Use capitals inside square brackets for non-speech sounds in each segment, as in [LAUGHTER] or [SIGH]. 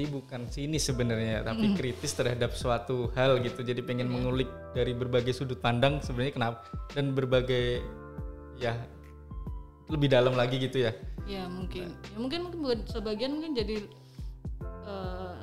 jadi bukan sinis sebenarnya tapi kritis terhadap suatu hal gitu. Jadi pengen mengulik dari berbagai sudut pandang sebenarnya kenapa dan berbagai ya lebih dalam lagi gitu ya. Ya mungkin. Ya mungkin mungkin sebagian mungkin jadi eh,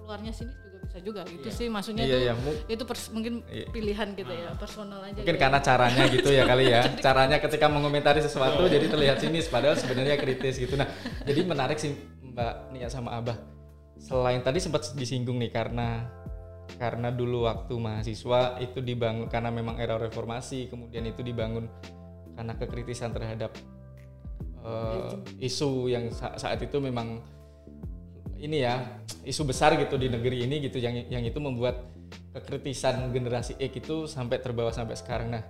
keluarnya sini juga bisa juga gitu sih. Maksudnya Iya, itu iya, mu- itu pers- mungkin pilihan kita ya personal aja mungkin gitu. karena caranya gitu ya kali ya. [LAUGHS] Caranya ketika mengomentari sesuatu jadi terlihat sinis padahal sebenarnya kritis gitu. Nah jadi menarik sih mbak Nia sama Abah selain tadi sempat disinggung nih karena karena dulu waktu mahasiswa itu dibangun karena memang era reformasi kemudian itu dibangun karena kekritisan terhadap eh, isu yang sa- saat itu memang ini ya isu besar gitu di negeri ini gitu yang yang itu membuat kekritisan generasi X itu sampai terbawa sampai sekarang. Nah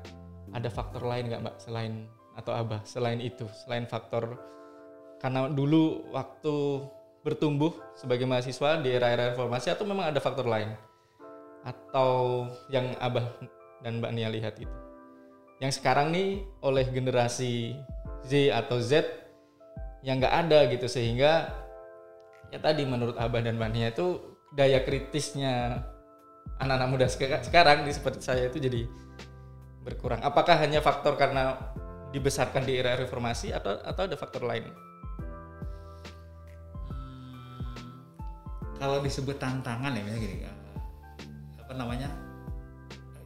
ada faktor lain nggak mbak selain atau abah selain itu selain faktor karena dulu waktu bertumbuh sebagai mahasiswa di era-era reformasi atau memang ada faktor lain? Atau yang abah dan mbak Nia lihat itu yang sekarang nih oleh generasi Z atau Z yang nggak ada gitu sehingga ya tadi menurut abah dan mbak Nia itu daya kritisnya anak-anak muda seka- sekarang di seperti saya itu jadi berkurang. Apakah hanya faktor karena dibesarkan di era reformasi atau atau ada faktor lain kalau disebut tantangan ya misalnya gini eh, apa namanya?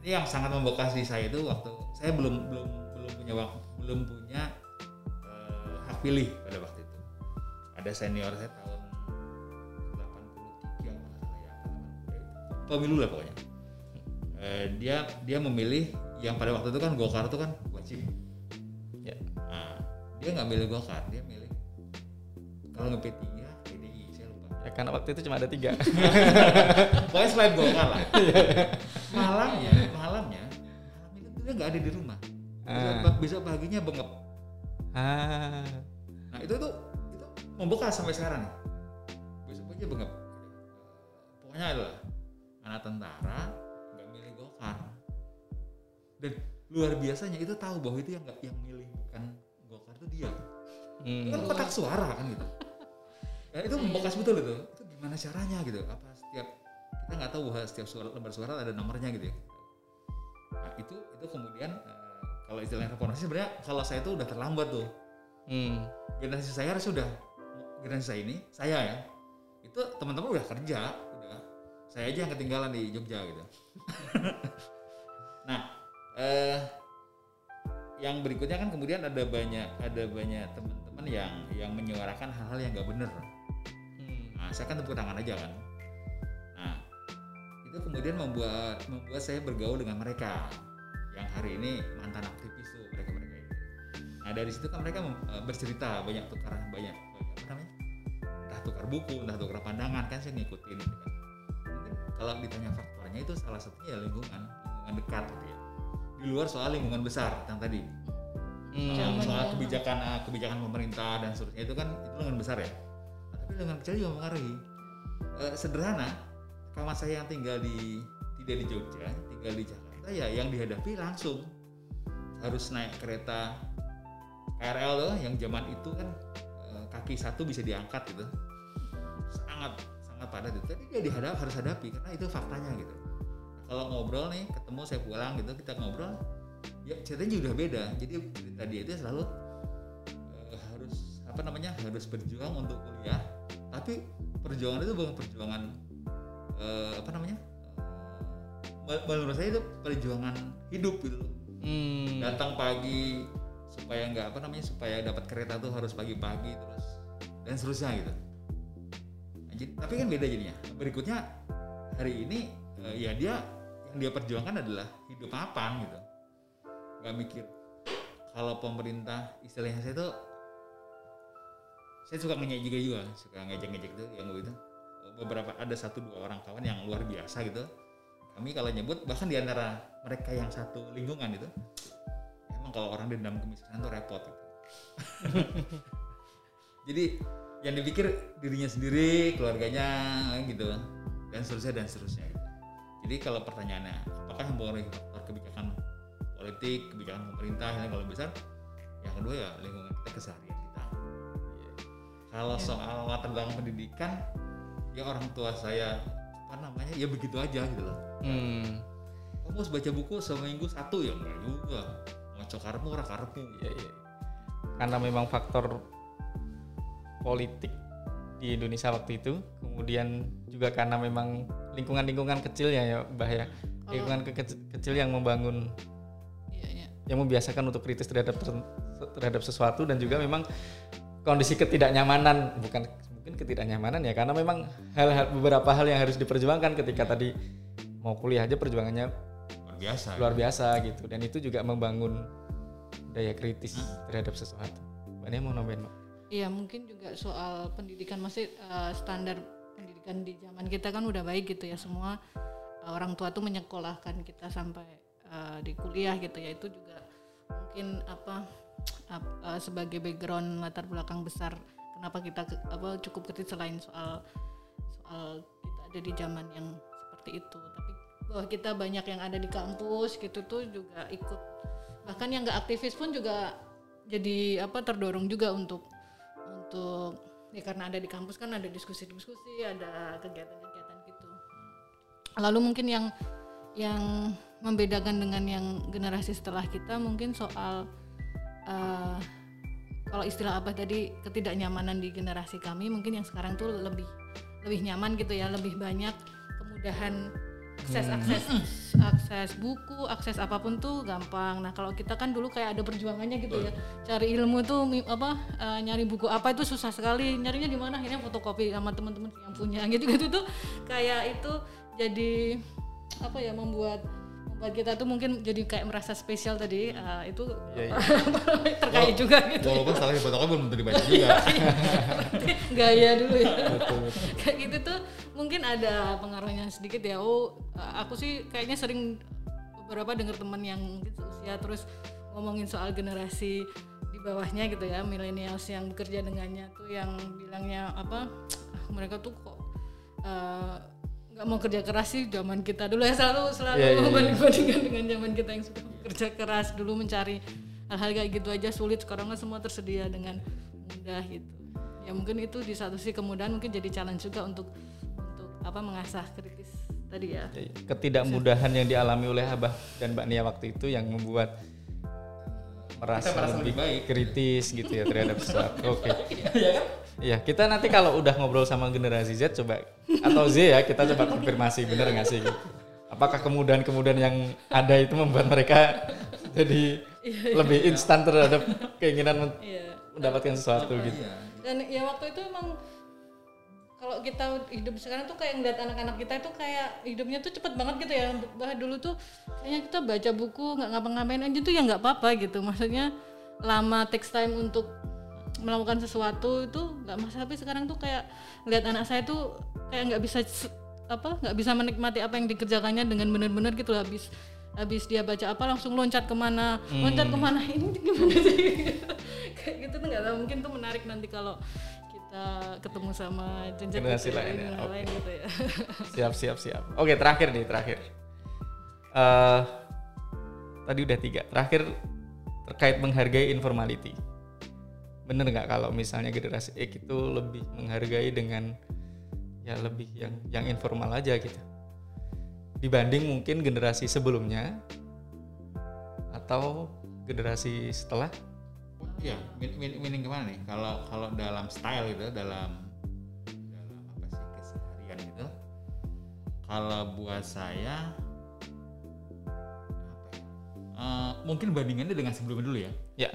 Ini yang sangat membekas di saya itu waktu saya belum belum belum punya waktu belum punya eh, hak pilih pada waktu itu. Ada senior saya tahun 83 kalau nggak salah ya pemilu lah pokoknya. Eh, dia dia memilih yang pada waktu itu kan Golkar itu kan wajib ya. Nah, dia nggak milih Golkar dia milih kalau nge P3 PDI saya lupa ya karena waktu itu cuma ada tiga [LAUGHS] Pokoknya selain Golkar lah. malamnya, malamnya, malam itu dia nggak ada di rumah. Besok, Ah. besok paginya bengep. ah Nah itu tuh itu membekas sampai sekarang. Besok paginya bengep. Pokoknya adalah anak tentara nggak milih Golkar. Dan luar biasanya itu tahu bahwa itu yang nggak yang milih bukan Golkar itu dia. hmm. Itu kan kotak suara kan gitu. Ya, itu membekas betul itu. Itu gimana caranya gitu? Apa setiap kita nggak tahu bahwa setiap suara lembar suara ada nomornya gitu ya. Nah, itu itu kemudian eh, kalau istilah reformasi sebenarnya kalau saya itu udah terlambat tuh. Hmm. Generasi saya harus sudah generasi saya ini, saya ya. Itu teman-teman udah kerja, udah. Saya aja yang ketinggalan di Jogja gitu. [LAUGHS] nah, eh yang berikutnya kan kemudian ada banyak ada banyak teman-teman yang yang menyuarakan hal-hal yang nggak benar. Nah, saya kan tepuk tangan aja kan. Nah, itu kemudian membuat membuat saya bergaul dengan mereka yang hari ini mantan aktivis tuh mereka mereka itu. Nah dari situ kan mereka eh, bercerita banyak tukar banyak apa namanya entah tukar buku entah tukar pandangan kan saya ngikutin gitu kan. Mungkin kalau ditanya faktornya itu salah satunya ya lingkungan lingkungan dekat gitu ya. Di luar soal lingkungan besar yang tadi Hmm. soal kebijakan eh, kebijakan pemerintah dan seterusnya itu kan itu lingkungan besar ya tapi lingkungan kecil juga mempengaruhi. Eh, sederhana kawan saya yang tinggal di tidak di Jogja tinggal di Jakarta ya yang dihadapi langsung. Harus naik kereta KRL loh yang zaman itu kan eh, kaki satu bisa diangkat gitu. Sangat sangat padat itu. Tapi dia dihadap harus hadapi karena itu faktanya gitu. Kalau ngobrol nih ketemu saya pulang gitu kita ngobrol ya ceritanya juga beda. Jadi dia itu selalu eh, harus apa namanya harus berjuang untuk kuliah tapi perjuangan itu bukan perjuangan eh, apa namanya? Eh, menurut saya itu perjuangan hidup gitu loh. Hmm. datang pagi supaya nggak apa namanya supaya dapat kereta tuh harus pagi-pagi terus dan seterusnya gitu. Jadi- tapi kan beda jadinya. Berikutnya hari ini eh, ya dia yang dia perjuangkan adalah hidup mapan gitu. Nggak mikir kalau pemerintah istilahnya saya tuh saya suka ngejek juga juga suka ngejek-ngejek tuh yang begitu beberapa ada satu dua orang kawan yang luar biasa gitu. Kami kalau nyebut bahkan di antara mereka yang satu lingkungan itu emang kalau orang dendam kemiskinan tuh repot gitu. [LAUGHS] jadi yang dipikir dirinya sendiri keluarganya gitu dan seterusnya dan seterusnya gitu. jadi kalau pertanyaannya apakah mempengaruhi kebijakan politik kebijakan pemerintah yang kalau besar? Yang kedua ya lingkungan kita keseharian kalau soal latar belakang pendidikan ya orang tua saya apa namanya ya begitu aja gitu loh Hmm. kamu harus baca buku seminggu satu ya enggak juga ngaco karmu ora karmu Iya, iya. Karena memang faktor politik di Indonesia waktu itu, kemudian juga karena memang lingkungan-lingkungan kecil ya, ya Mbah ya. Lingkungan ke- kecil yang membangun Iya, iya. yang membiasakan untuk kritis terhadap ter- terhadap sesuatu dan juga memang kondisi ketidaknyamanan bukan mungkin ketidaknyamanan ya karena memang hal-hal beberapa hal yang harus diperjuangkan ketika tadi mau kuliah aja perjuangannya luar biasa luar biasa gitu. Dan itu juga membangun daya kritis terhadap sesuatu. Mbak Nia mau nambahin Mbak? Iya mungkin juga soal pendidikan. Masih eh, standar pendidikan di zaman kita kan udah baik gitu ya. Semua eh, orang tua tuh menyekolahkan kita sampai eh, di kuliah gitu ya. Itu juga mungkin apa eh, sebagai background latar belakang besar kenapa kita apa cukup kritis selain soal soal kita ada di zaman yang seperti itu. Tapi bahwa kita banyak yang ada di kampus gitu tuh juga ikut bahkan yang nggak aktivis pun juga jadi apa terdorong juga untuk untuk ya karena ada di kampus kan ada diskusi-diskusi ada kegiatan-kegiatan gitu. Lalu mungkin yang yang membedakan dengan yang generasi setelah kita mungkin soal eh, kalau istilah abah tadi ketidaknyamanan di generasi kami mungkin yang sekarang tuh lebih lebih nyaman gitu ya lebih banyak kemudahan akses akses akses buku akses apa pun tuh gampang. Nah kalau kita kan dulu kayak ada perjuangannya gitu ya cari ilmu tuh apa eh, nyari buku apa itu susah sekali. Nyarinya di mana? Akhirnya fotokopi sama teman-teman yang punya [LAUGHS] gitu gitu tuh. Kayak itu jadi apa ya membuat membuat kita tuh mungkin jadi kayak merasa spesial tadi eh, itu Iya, [LAUGHS] terkait juga gitu. walaupun salah fotokopi belum tentu dibaca juga gaya dulu ya. Kayak gitu tuh mungkin ada pengaruhnya sedikit ya. Oh uh, aku sih kayaknya sering beberapa dengar teman yang mungkin seusia terus ngomongin soal generasi di bawahnya gitu ya millennials yang bekerja dengannya tuh yang bilangnya apa "Ah, mereka tuh kok uh, nggak mau kerja keras sih zaman kita dulu ya selalu selalu Iya, iya, iya. membanding-bandingkan dengan zaman kita yang sudah bekerja keras dulu mencari hal-hal kayak gitu aja sulit sekarang kan semua tersedia dengan mudah gitu ya mungkin itu di satu sisi kemudahan mungkin jadi challenge juga untuk untuk apa mengasah kritis tadi ya Ketidakmudahan yang dialami oleh Abah dan Mbak Nia waktu itu yang membuat merasa, merasa lebih lebih baik. kritis gitu ya terhadap sesuatu. Oke. [LAUGHS] Iya, kita nanti kalau udah ngobrol sama generasi Z coba atau Z ya kita coba konfirmasi bener nggak sih gitu. Apakah kemudahan-kemudahan yang ada itu membuat mereka jadi lebih instan terhadap keinginan men- Iya. mendapatkan sesuatu gitu. Iya. dan ya waktu itu emang kalau kita hidup sekarang tuh kayak ngeliat anak-anak kita itu kayak hidupnya tuh cepet banget gitu ya bah dulu tuh kayaknya kita baca buku nggak ngapa-ngapain aja tuh ya nggak apa-apa gitu maksudnya lama takes time untuk melakukan sesuatu itu nggak masalah tapi sekarang tuh kayak lihat anak saya tuh kayak nggak bisa apa nggak bisa menikmati apa yang dikerjakannya dengan benar-benar gitu habis habis dia baca apa langsung loncat ke mana. Loncat ke mana ini [LAUGHS] gimana sih? Kayak gitu tuh nggak tahu. Mungkin tuh menarik nanti kalau kita ketemu sama jenjang Generasi lain ya, lain gitu ya. [LAUGHS] Siap, siap, siap. Oke, terakhir nih, terakhir. Eh tadi udah tiga. Terakhir terkait menghargai informality. Bener nggak kalau misalnya generasi X itu lebih menghargai dengan ya lebih yang yang informal aja gitu. Dibanding mungkin generasi sebelumnya atau generasi setelah min- min- meaning ke mana nih? Kalau kalau dalam style gitu, dalam dalam apa sih keseharian gitu. Kalau buat saya apa ya? Eh, mungkin bandingannya dengan sebelumnya dulu ya. ya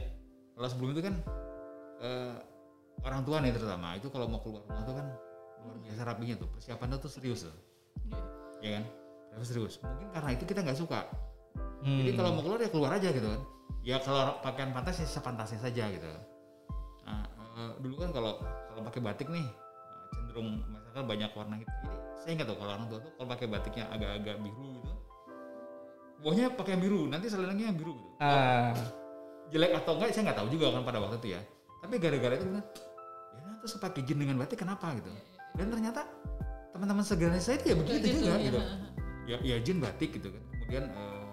Kalau sebelum itu kan eh, orang tua nih terutama itu kalau mau keluar rumah tuh kan luar biasa rapinya tuh persiapannya tuh serius tuh, ya kan? Harus serius. Mungkin karena itu kita nggak suka. Jadi Hmm. kalau mau keluar ya keluar aja gitu kan. Ya kalau pakaian pantas ya sepantasnya saja gitu. Nah, eh, dulu kan kalau kalau pakai batik nih eh, cenderung misalkan banyak warna gitu. Jadi saya nggak tahu kalau orang tua tuh kalau pakai batiknya agak-agak biru gitu. Bawahnya pakai yang biru, nanti selenengnya yang biru gitu. ah, Jelek atau enggak saya nggak tahu juga kan pada waktu itu ya. Tapi gara-gara itu kan ya nah, terus pakai jin dengan batik kenapa gitu. Dan ternyata teman-teman segenerasi saya itu ya begitu Gitu, juga ya. gitu ya ya jin batik gitu kan kemudian eh,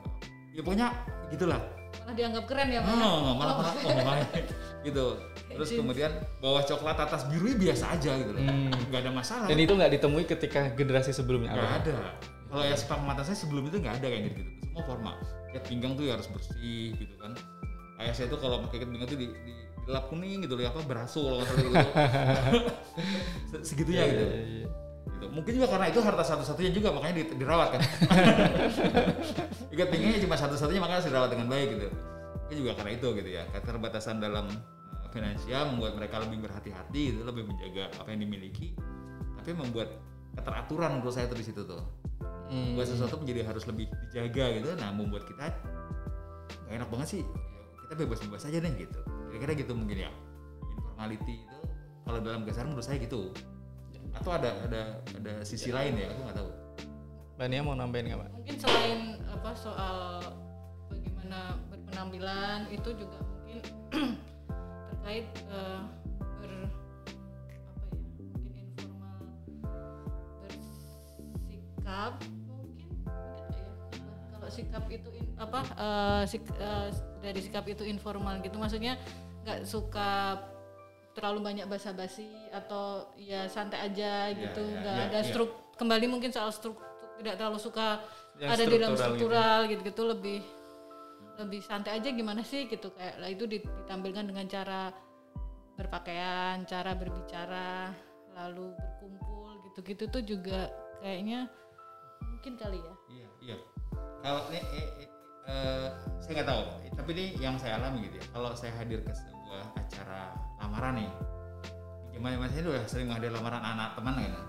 ya pokoknya gitulah malah dianggap keren ya Pak? Oh, malah malah oh, malah [LAUGHS] gitu. Terus kemudian bawah coklat atas biru ya biasa aja gitu loh. Hmm. Nggak ada masalah. Dan itu nggak ditemui ketika generasi sebelumnya. nggak ada. Kalau ya sepak mata saya sebelum itu nggak ada kayak gitu, gitu. Semua formal. Ikat pinggang tuh ya harus bersih gitu kan. Ayah saya tuh kalau pakai pinggang tuh di, di, dilap kuning gitu loh, ya apa beraso kalau nggak salah gitu. Se- [LAUGHS] Segitunya Iya, gitu. iya, iya. gitu. Mungkin juga karena itu harta satu-satunya juga makanya di- dirawat kan. [LAUGHS] Ikat pinggangnya cuma satu-satunya makanya harus dirawat dengan baik gitu. Mungkin juga karena itu gitu ya. Keterbatasan dalam uh, finansial membuat mereka lebih berhati-hati gitu, lebih menjaga apa yang dimiliki. Tapi membuat keteraturan menurut saya tuh di situ tuh. Hmm. Buat sesuatu menjadi harus lebih dijaga gitu. Nah, membuat kita gak enak banget sih. Kita bebas-bebas aja deh gitu. Kira-kira gitu mungkin ya. Informality itu kalau dalam kesan menurut saya gitu atau ada ada ada sisi lain ya aku nggak tahu Mbak Nia mau nambahin nggak Mbak? mungkin selain apa soal bagaimana berpenampilan itu juga mungkin [CLEARS THROAT] terkait eh, ber apa ya mungkin informal bersikap mungkin mungkin ya kalau sikap itu in- apa eh, sik- eh, dari sikap itu informal gitu maksudnya nggak suka terlalu banyak basa-basi atau ya santai aja gitu iya, nggak iya, ada iya. struk kembali mungkin soal struk tidak terlalu suka Yang ada di dalam struktural gitu. gitu-gitu lebih lebih santai aja gimana sih gitu kayak lah itu ditampilkan dengan cara berpakaian, cara berbicara, lalu berkumpul gitu-gitu tuh juga kayaknya mungkin kali ya. iya iya kalau ini eh, eh, eh, saya nggak tahu. Tapi ini yang saya alami gitu ya. Kalau saya hadir ke sebuah acara lamaran nih di zaman zaman saya udah sering hadir lamaran anak teman gitu.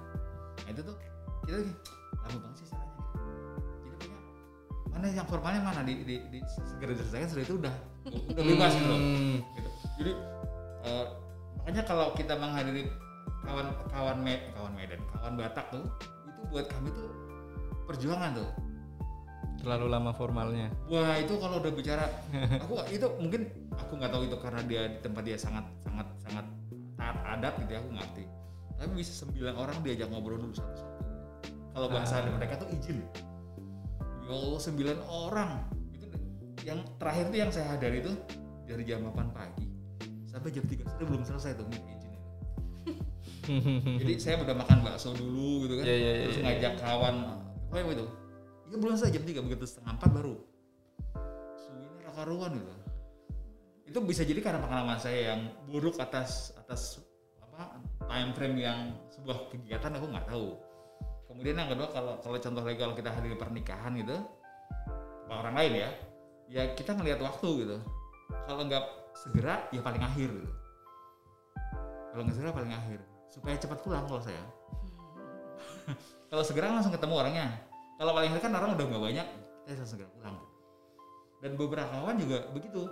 Nah itu tuh kita lagi lama banget sih caranya. Gitu jadi punya mana yang formalnya mana? Di, di, di segera diselesaikan sudah itu udah udah bebas gitu loh. Hmm. gitu. Jadi eh, makanya kalau kita menghadiri kawan kawan me, kawan Medan, kawan Batak tuh itu buat kami tuh perjuangan tuh. Terlalu lama formalnya. Wah itu kalau udah bicara, aku itu mungkin aku nggak tahu itu karena dia di tempat dia sangat sangat sangat taat adat gitu ya aku ngerti. Tapi bisa sembilan orang diajak ngobrol dulu satu-satu. Kalau bahasa Ah. mereka tuh izin. Ya Allah sembilan orang itu yang terakhir tuh yang saya hadari itu dari jam 8 pagi sampai jam 3 sore belum selesai tuh itu. [LAUGHS] Jadi saya udah makan bakso dulu gitu kan. Iya, iya, iya, terus iya, ngajak kawan apa itu? Ya belum selesai jam 3 begitu setengah 4 baru. Suwinya raka ruan gitu. Itu bisa jadi karena pengalaman saya yang buruk atas atas apa time frame yang sebuah kegiatan aku nggak tahu. Kemudian yang kedua kalau kalau contoh lagi kalau kita hadiri pernikahan gitu sama orang lain ya, ya kita ngelihat waktu gitu. Kalau nggak segera ya paling akhir gitu. Kalau nggak segera paling akhir supaya cepat pulang kalau saya. [LAUGHS] kalau segera langsung ketemu orangnya. Kalau paling akhir kan orang udah nggak banyak, kita bisa segera pulang. Dan beberapa kawan juga begitu.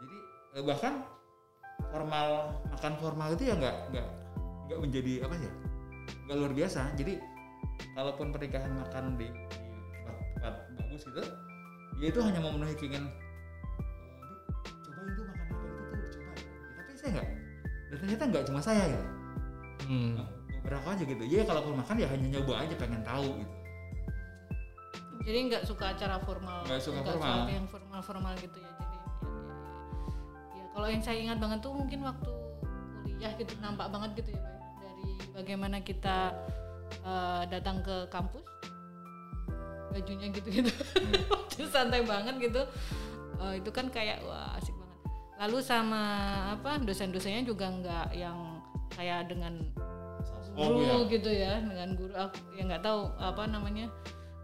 Jadi eh, bahkan formal makan formal itu ya nggak nggak nggak menjadi apa ya nggak luar biasa. Jadi kalaupun pernikahan makan di, di tempat, bagus gitu, ya itu hanya memenuhi keinginan "Eh, Bu, cobain tuh makan apa itu tuh coba Ya, tapi saya nggak dan ternyata nggak cuma saya gitu Hmm. beberapa aja gitu ya kalaupun makan ya hanya nyoba aja pengen tahu gitu Jadi nggak suka acara formal, Nggak suka nggak formal. yang formal-formal gitu ya. Jadi ya, ya, ya. Kalau yang saya ingat banget tuh mungkin waktu kuliah gitu nampak banget gitu ya, Pak. Dari bagaimana kita eh, datang ke kampus, bajunya [LAUGHS] gitu-gitu, Itu santai banget gitu. Eh, itu kan kayak wah asik banget. Lalu sama apa dosen-dosennya juga nggak yang kayak dengan Oh, guru iya. gitu ya dengan guru aku ya nggak tahu apa namanya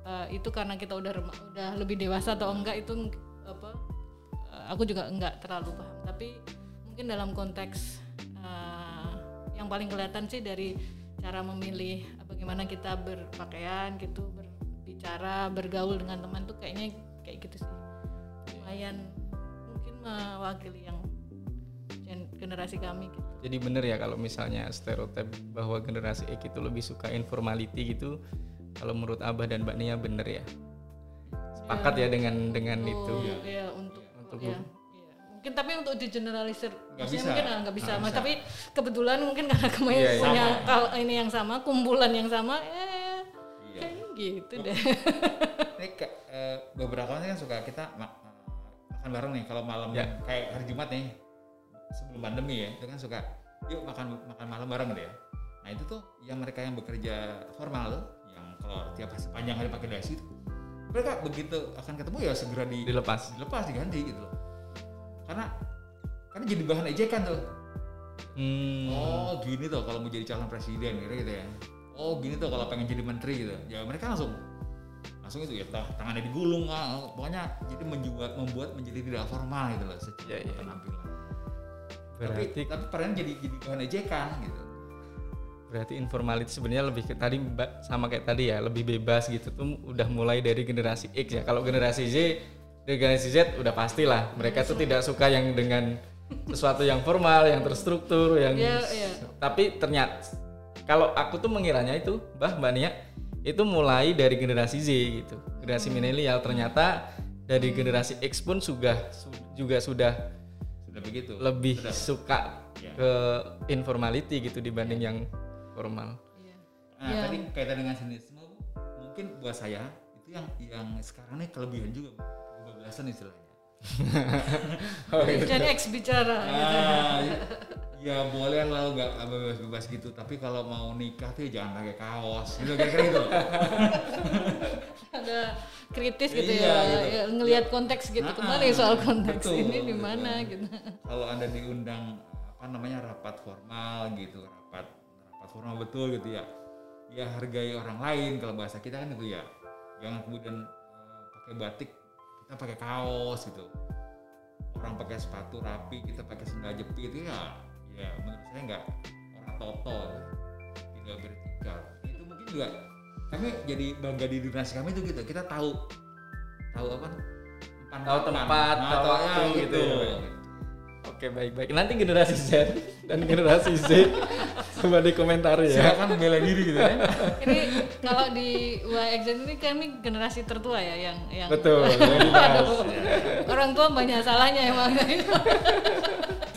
eh, itu karena kita udah rema- udah lebih dewasa atau enggak itu apa eh, aku juga enggak terlalu paham tapi mungkin dalam konteks eh, yang paling kelihatan sih dari cara memilih bagaimana kita berpakaian gitu berbicara bergaul dengan teman tuh kayaknya kayak gitu sih lumayan mungkin mewakili yang gen- generasi kami gitu Jadi bener ya kalau misalnya stereotip bahwa generasi X itu lebih suka informality gitu. Kalau menurut Abah dan Mbak Nia bener ya. Sepakat ya dengan dengan untuk, itu. ya untuk Untuk ya, ya. mungkin tapi untuk di generalisir Nggak maksudnya bisa. mungkin ah, nggak bisa Mas, bisa. tapi kebetulan mungkin karena kami Iya, iya. punya Sama. kal- ini yang sama kumpulan yang sama eh Iya. kayak gitu deh ini ke- eh, beberapa orang kan suka kita ma- makan bareng nih kalau malam Ya. kayak hari Jumat nih sebelum pandemi ya itu kan suka yuk makan makan malam bareng deh ya nah itu tuh yang mereka yang bekerja formal tuh yang kalau tiap sepanjang hari pakai dasi tuh mereka begitu akan ketemu ya segera di, Dilepas. dilepas diganti gitu loh karena karena jadi bahan ejekan tuh Hmm. oh gini tuh kalau mau jadi calon presiden gitu, gitu ya oh gini tuh kalau pengen jadi menteri gitu ya mereka langsung langsung itu ya tangannya digulung ah, pokoknya jadi membuat membuat menjadi tidak formal gitu loh secara Ya, ya, ya. penampilan Berarti tapi tapi peran jadi jadi bahan ejekan gitu berarti informality sebenarnya lebih ke tadi Mbak sama kayak tadi ya, lebih bebas gitu tuh udah mulai dari generasi X ya. Kalau generasi Z, generasi Z udah pastilah mereka tuh tidak suka yang dengan sesuatu yang formal, yang terstruktur, yang Iya, iya. tapi ternyata kalau aku tuh mengiranya itu Mbah Mbak Nia itu mulai dari generasi Z gitu. Generasi milenial ternyata dari generasi X pun sudah su- juga sudah sudah begitu lebih Sudah. suka Ya. ke informality gitu dibanding yang formal. Iya. nah Ya. tadi kaitan dengan sinisme mungkin buat saya itu yang yang sekarang ini kelebihan juga kebablasan istilahnya [LAUGHS] Oh, iya. Jadi ex bicara. gitu. Ah, ya, ya boleh lah nggak bebas-bebas gitu tapi kalau mau nikah tuh ya jangan pakai kaos gitu kira-kira gitu Ada kritis gitu Iya, ya, gitu. ya, ngelihat konteks gitu. Ah, Kembali soal konteks betul, ini di gitu. mana gitu. kalau anda diundang apa namanya rapat formal gitu rapat rapat formal betul gitu ya. Ya hargai orang lain kalau bahasa kita kan itu ya. Jangan kemudian eh, pakai batik kita pakai kaos gitu. Orang pakai sepatu rapi kita pakai sendal jepit itu ya ya menurut saya nggak orang toto tidak beretika itu mungkin juga kami jadi bangga di generasi kami itu gitu. Kita tahu tahu apa? Empan Tahu tempat, Nah, tahu waktu ya, gitu. ya. Oke baik baik. Nanti generasi Z dan generasi Z coba dikomentari ya. silakan bela diri gitu ya Ini kalau di YX ini kami generasi tertua ya yang yang Betul. [LAUGHS] Aduh, orang tua banyak salahnya emang.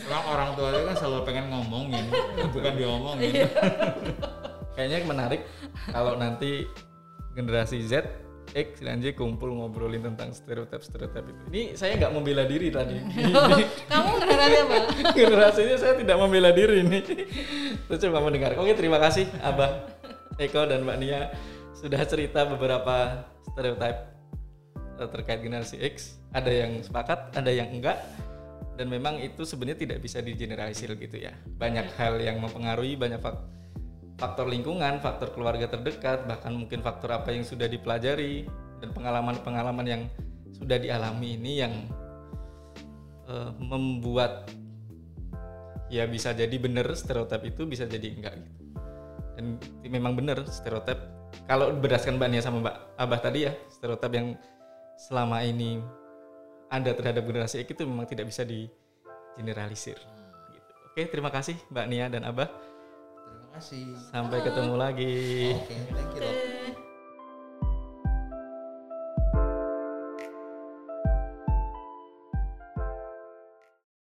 Emang orang tua itu kan selalu pengen ngomongin, bukan diomongin. Kayaknya menarik kalau nanti generasi Z X dan Y kumpul ngobrolin tentang stereotip-stereotip itu. Ini saya nggak membela diri tadi. [LAUGHS] Kamu generasi apa? [LAUGHS] Generasinya saya tidak membela diri ini. Terus coba mendengar. Oke, terima kasih Abah Eko dan Mbak Nia sudah cerita beberapa stereotip eh, terkait generasi X. Ada yang sepakat, ada yang enggak. Dan memang itu sebenarnya tidak bisa digeneralisir gitu ya. Banyak hal yang mempengaruhi, banyak fak- faktor lingkungan, faktor keluarga terdekat, bahkan mungkin faktor apa yang sudah dipelajari dan pengalaman-pengalaman yang sudah dialami ini yang eh, membuat ya bisa jadi benar stereotip itu bisa jadi enggak gitu. Dan memang benar stereotip. Kalau berdasarkan Mbak Nia sama Mbak Abah tadi ya stereotip yang selama ini ada terhadap generasi X itu memang tidak bisa digeneralisir. Gitu. oke terima kasih Mbak Nia dan Abah kasih. sampai ketemu lagi Oke, thank you.